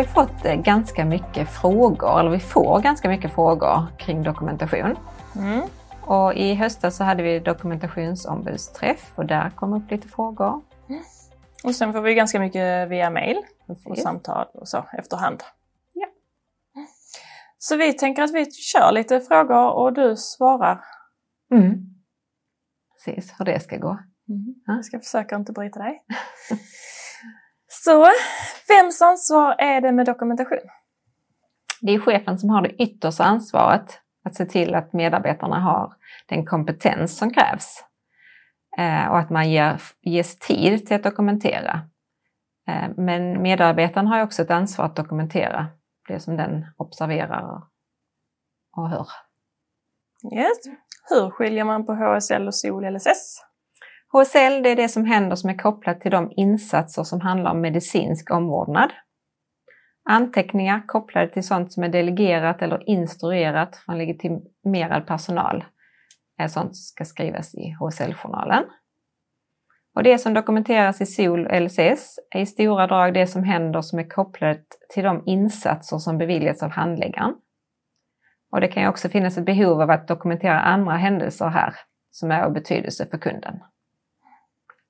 ju fått eh, ganska mycket frågor, eller vi får ganska mycket frågor kring dokumentation. Mm. Och i höstas så hade vi dokumentationsombudsträff och där kom upp lite frågor. Och sen får vi ganska mycket via mail och Precis. samtal och så efterhand. Ja. Så vi tänker att vi kör lite frågor och du svarar. Mm. Precis, hur det ska gå. Ja. Jag ska försöka inte bryta dig. Så, vems ansvar är det med dokumentation? Det är chefen som har det yttersta ansvaret att se till att medarbetarna har den kompetens som krävs. Eh, och att man ger, ges tid till att dokumentera. Eh, men medarbetaren har också ett ansvar att dokumentera det som den observerar och hör. Yes. Hur skiljer man på HSL och SOL LSS? HSL det är det som händer som är kopplat till de insatser som handlar om medicinsk omvårdnad. Anteckningar kopplade till sånt som är delegerat eller instruerat från legitimerad personal är sånt som ska skrivas i HSL-journalen. Och det som dokumenteras i SOL och LSS är i stora drag det som händer som är kopplat till de insatser som beviljats av handläggaren. Och det kan ju också finnas ett behov av att dokumentera andra händelser här som är av betydelse för kunden.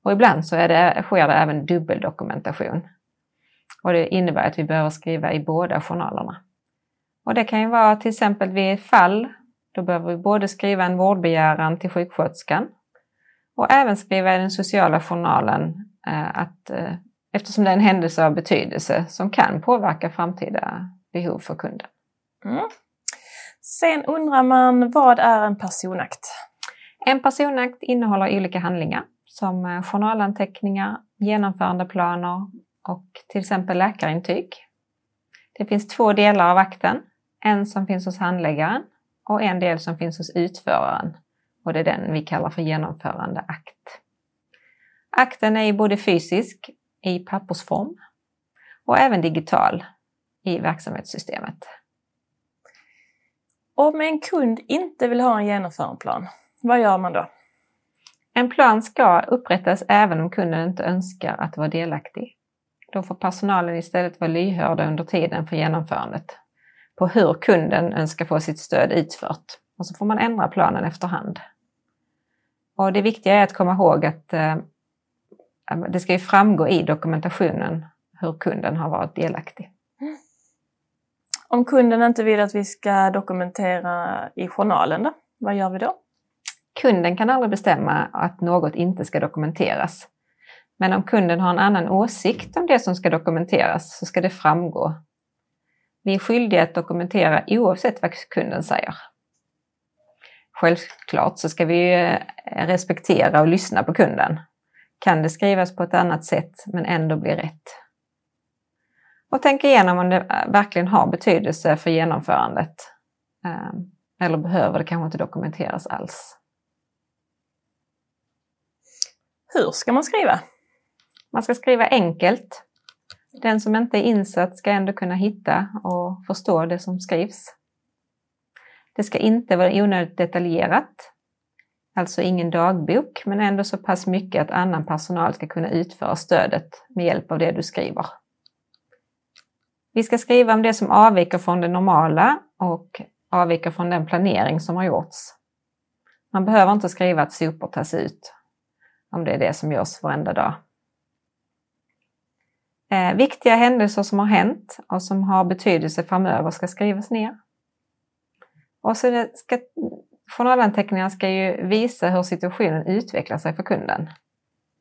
Och ibland så är det, sker det även dubbeldokumentation. Och det innebär att vi behöver skriva i båda journalerna. Och det kan ju vara till exempel vid fall, då behöver vi både skriva en vårdbegäran till sjuksköterskan och även skriva i den sociala journalen eh, att, eh, eftersom det är en händelse av betydelse som kan påverka framtida behov för kunden. Mm. Sen undrar man, vad är en personakt? En personakt innehåller olika handlingar som eh, journalanteckningar, genomförandeplaner och till exempel läkarintyg. Det finns två delar av akten. En som finns hos handläggaren och en del som finns hos utföraren. Och det är den vi kallar för genomförandeakt. Akten är både fysisk i pappersform och även digital i verksamhetssystemet. Om en kund inte vill ha en genomförandeplan, vad gör man då? En plan ska upprättas även om kunden inte önskar att vara delaktig. Då får personalen istället vara lyhörda under tiden för genomförandet på hur kunden önskar få sitt stöd utfört. Och så får man ändra planen efterhand. Och det viktiga är att komma ihåg att eh, det ska ju framgå i dokumentationen hur kunden har varit delaktig. Om kunden inte vill att vi ska dokumentera i journalen då, vad gör vi då? Kunden kan aldrig bestämma att något inte ska dokumenteras. Men om kunden har en annan åsikt om det som ska dokumenteras så ska det framgå. Vi är skyldiga att dokumentera oavsett vad kunden säger. Självklart så ska vi eh, respektera och lyssna på kunden. Kan det skrivas på ett annat sätt men ändå bli rätt? Och tänk igenom om det eh, verkligen har betydelse för genomförandet. Ehm, eller behöver det kanske inte dokumenteras alls. Hur ska man skriva? Man ska skriva enkelt. Den som inte är insatt ska ändå kunna hitta och förstå det som skrivs. Det ska inte vara onödigt detaljerat, alltså ingen dagbok, men ändå så pass mycket att annan personal ska kunna utföra stödet med hjälp av det du skriver. Vi ska skriva om det som avviker från det normala och avviker från den planering som har gjorts. Man behöver inte skriva att sopor tas ut om det är det som görs varenda dag. Eh, viktiga händelser som har hänt och som har betydelse framöver ska skrivas ner. Och så ska, journalanteckningarna ska ju visa hur situationen utvecklar sig för kunden.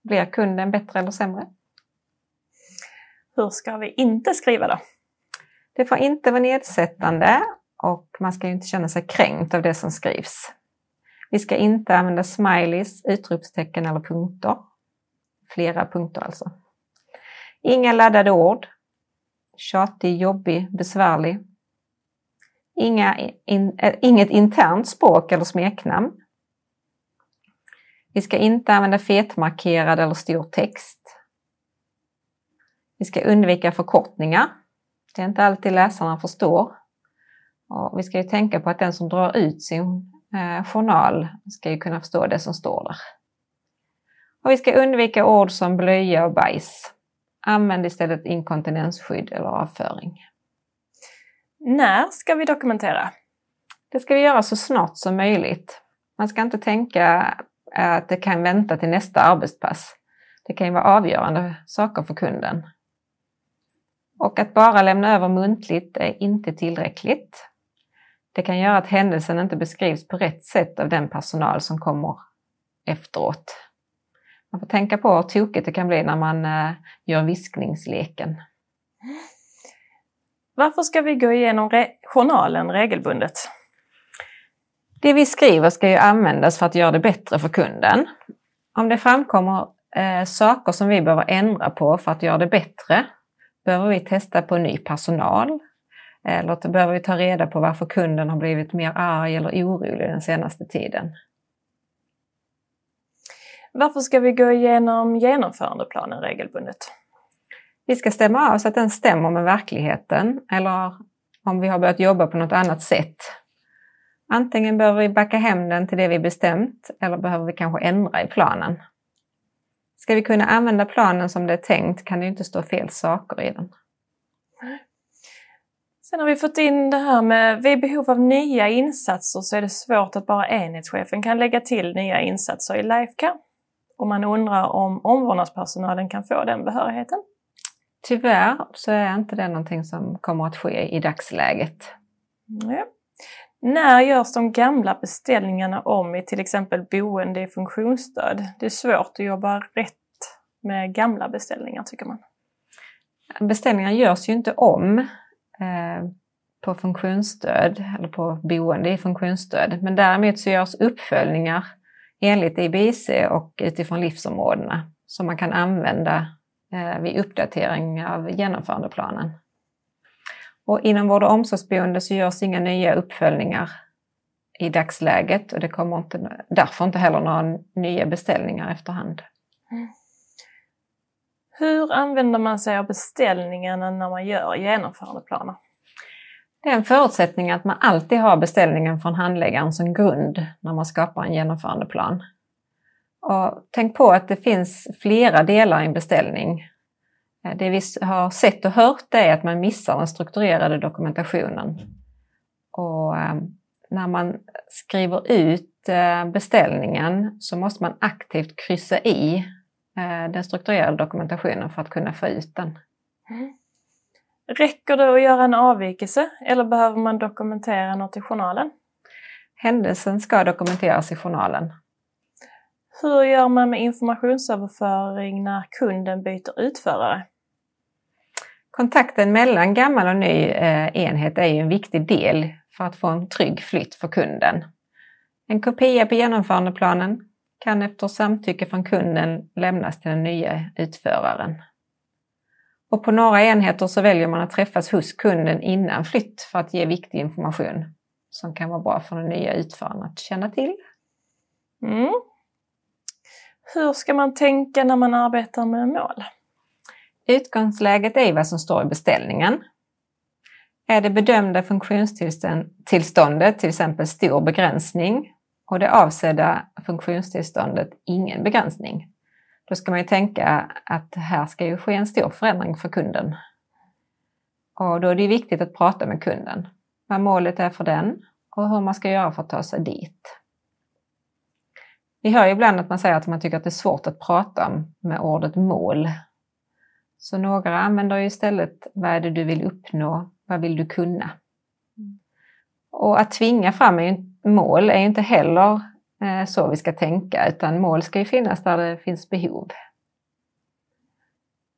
Blir kunden bättre eller sämre? Hur ska vi inte skriva då? Det får inte vara nedsättande och man ska ju inte känna sig kränkt av det som skrivs. Vi ska inte använda smileys, utropstecken eller punkter. Flera punkter alltså. Inga laddade ord. Tjatig, jobbig, besvärlig. Inga, in, äh, inget internt språk eller smeknamn. Vi ska inte använda fetmarkerad eller stor text. Vi ska undvika förkortningar. Det är inte alltid läsarna förstår. Och vi ska ju tänka på att den som drar ut sin eh, journal ska ju kunna förstå det som står där. Och vi ska undvika ord som blöja och bajs. Använd istället inkontinensskydd eller avföring. När ska vi dokumentera? Det ska vi göra så snart som möjligt. Man ska inte tänka att det kan vänta till nästa arbetspass. Det kan ju vara avgörande saker för kunden. Och att bara lämna över muntligt är inte tillräckligt. Det kan göra att händelsen inte beskrivs på rätt sätt av den personal som kommer efteråt. Man får tänka på hur tokigt det kan bli när man eh, gör viskningsleken. Varför ska vi gå igenom re journalen regelbundet? Det vi skriver ska ju användas för att göra det bättre för kunden. Om det framkommer eh, saker som vi behöver ändra på för att göra det bättre, behöver vi testa på ny personal, eller så behöver vi ta reda på varför kunden har blivit mer arg eller orolig den senaste tiden. Varför ska vi gå igenom genomförandeplanen regelbundet? Vi ska stämma av så att den stämmer med verkligheten eller om vi har börjat jobba på något annat sätt. Antingen behöver vi backa hem den till det vi bestämt eller behöver vi kanske ändra i planen. Ska vi kunna använda planen som det är tänkt kan det inte stå fel saker i den. Sen har vi fått in det här med vid behov av nya insatser så är det svårt att bara enhetschefen kan lägga till nya insatser i Lifecare. Och man undrar om omvårdnadspersonalen kan få den behörigheten? Tyvärr så är inte det någonting som kommer att ske i dagsläget. Ja. När görs de gamla beställningarna om i till exempel boende i funktionsstöd? Det är svårt att jobba rätt med gamla beställningar tycker man. Beställningar görs ju inte om Eh, på funktionsstöd eller på boende i funktionsstöd. Men däremot så görs uppföljningar enligt IBIC och utifrån livsområdena som man kan använda eh, vid uppdatering av genomförandeplanen. Och inom vård och omsorgsboende så görs inga nya uppföljningar i dagsläget och det kommer inte, därför inte heller några nya beställningar efterhand. Mm. Hur använder man sig av beställningarna när man gör genomförandeplaner? Det är en förutsättning att man alltid har beställningen från handläggaren som grund när man skapar en genomförandeplan. Och tänk på att det finns flera delar i en beställning. Eh, det vi har sett och hört är att man missar den strukturerade dokumentationen. Och eh, när man skriver ut eh, beställningen så måste man aktivt kryssa i den strukturerade dokumentationen för att kunna få ut den. Mm. Räcker det att göra en avvikelse eller behöver man dokumentera något i journalen? Händelsen ska dokumenteras i journalen. Hur gör man med informationsöverföring när kunden byter utförare? Kontakten mellan gammal och ny eh, enhet är en viktig del för att få en trygg flytt för kunden. En kopia på genomförandeplanen kan efter samtycke från kunden lämnas till den nya utföraren. Och på några enheter så väljer man att träffas hos kunden innan flytt för att ge viktig information som kan vara bra för den nya utföraren att känna till. Mm. Hur ska man tänka när man arbetar med mål? Utgångsläget är vad som står i beställningen. Är det bedömda funktionstillståndet, till exempel stor begränsning, och det avsedda funktionstillståndet ingen begränsning. Då ska man ju tänka att här ska ju ske en stor förändring för kunden. Och då är det viktigt att prata med kunden. Vad målet är för den och hur man ska göra för att ta sig dit. Vi hör ju ibland att man säger att man tycker att det är svårt att prata med ordet mål. Så några använder ju istället vad är det du vill uppnå, vad vill du kunna? Mm. Och att tvinga fram är ju mål är ju inte heller eh, så vi ska tänka, utan mål ska ju finnas där det finns behov.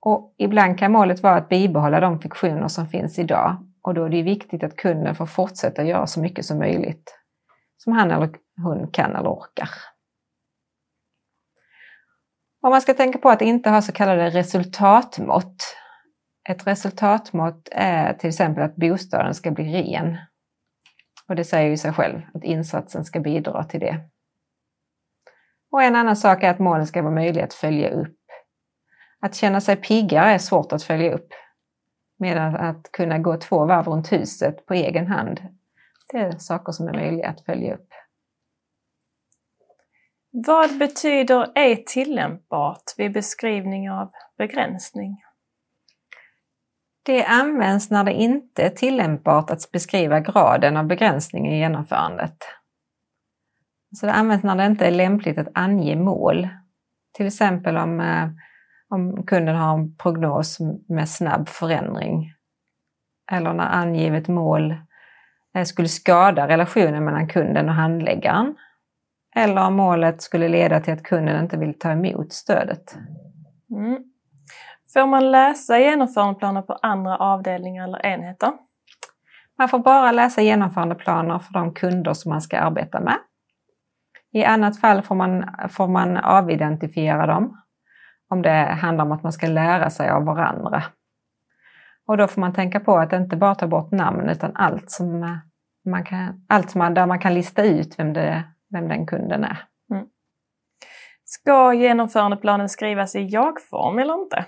Och ibland kan målet vara att bibehålla de fiktioner som finns idag och då är det viktigt att kunden får fortsätta göra så mycket som möjligt som han eller hon kan eller orkar. Om man ska tänka på att inte ha så kallade resultatmått. Ett resultatmått är till exempel att bostaden ska bli ren och det säger ju sig själv att insatsen ska bidra till det. Och en annan sak är att målen ska vara möjliga att följa upp. Att känna sig piggare är svårt att följa upp. Medan att kunna gå två varv runt huset på egen hand, det är saker som är möjliga att följa upp. Vad betyder ej tillämpbart vid beskrivning av begränsning? Det används när det inte är tillämpbart att beskriva graden av begränsning i genomförandet. Så det används när det inte är lämpligt att ange mål. Till exempel om, eh, om kunden har en prognos med snabb förändring. Eller när angivet mål eh, skulle skada relationen mellan kunden och handläggaren. Eller om målet skulle leda till att kunden inte vill ta emot stödet. Mm. Får man läsa genomförandeplaner på andra avdelningar eller enheter? Man får bara läsa genomförandeplaner för de kunder som man ska arbeta med. I annat fall får man, får man avidentifiera dem om det handlar om att man ska lära sig av varandra. Och då får man tänka på att inte bara ta bort namn utan allt, som man kan, allt som man, där man kan lista ut vem, det, vem den kunden är. Mm. Ska genomförandeplanen skrivas i jag-form eller inte?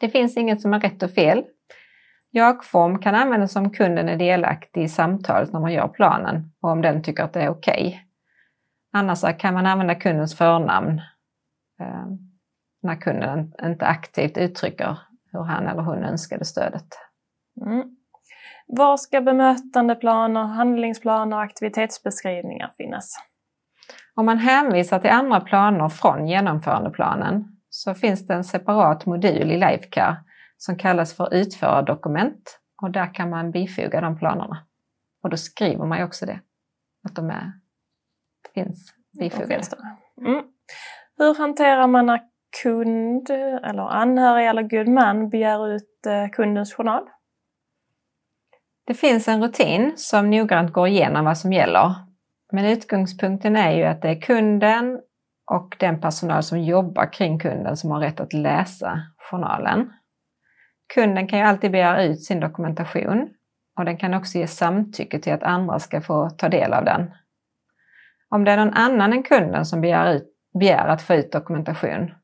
Det finns inget som är rätt och fel. Jag-form kan användas om kunden är delaktig i samtalet när man gör planen och om den tycker att det är okej. Okay. Annars kan man använda kundens förnamn eh, när kunden inte aktivt uttrycker hur han eller hon önskade stödet. Mm. Var ska bemötandeplaner, handlingsplaner och aktivitetsbeskrivningar finnas? Om man hänvisar till andra planer från genomförandeplanen så finns det en separat modul i Lifecare som kallas för utförardokument och där kan man bifoga de planerna. Och då skriver man ju också det, att de är, finns bifogade. Mm. Hur hanterar man när kund eller anhörig eller god man begär ut eh, kundens journal? Det finns en rutin som noggrant går igenom vad som gäller. Men utgångspunkten är ju att det är kunden och den personal som jobbar kring kunden som har rätt att läsa journalen. Kunden kan ju alltid begära ut sin dokumentation och den kan också ge samtycke till att andra ska få ta del av den. Om det är någon annan än kunden som begär, ut, begär att få ut dokumentation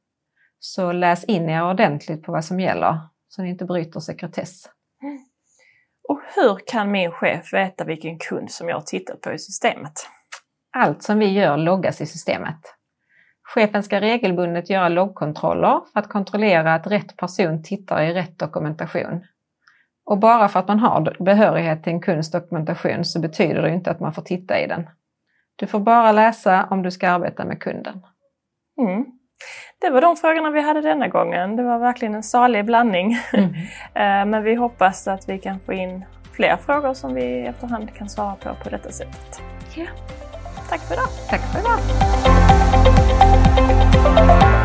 så läs in er ordentligt på vad som gäller så ni inte bryter sekretess. Och hur kan min chef veta vilken kund som jag tittar på i systemet? Allt som vi gör loggas i systemet. Chefen ska regelbundet göra loggkontroller för att kontrollera att rätt person tittar i rätt dokumentation. Och bara för att man har behörighet till en kunds dokumentation så betyder det inte att man får titta i den. Du får bara läsa om du ska arbeta med kunden. Mm. Det var de frågorna vi hade denna gången. Det var verkligen en salig blandning. Mm. Eh, men vi hoppas att vi kan få in fler frågor som vi efterhand kan svara på på detta sättet. Ja. Tack för idag! Tack för idag! Thank you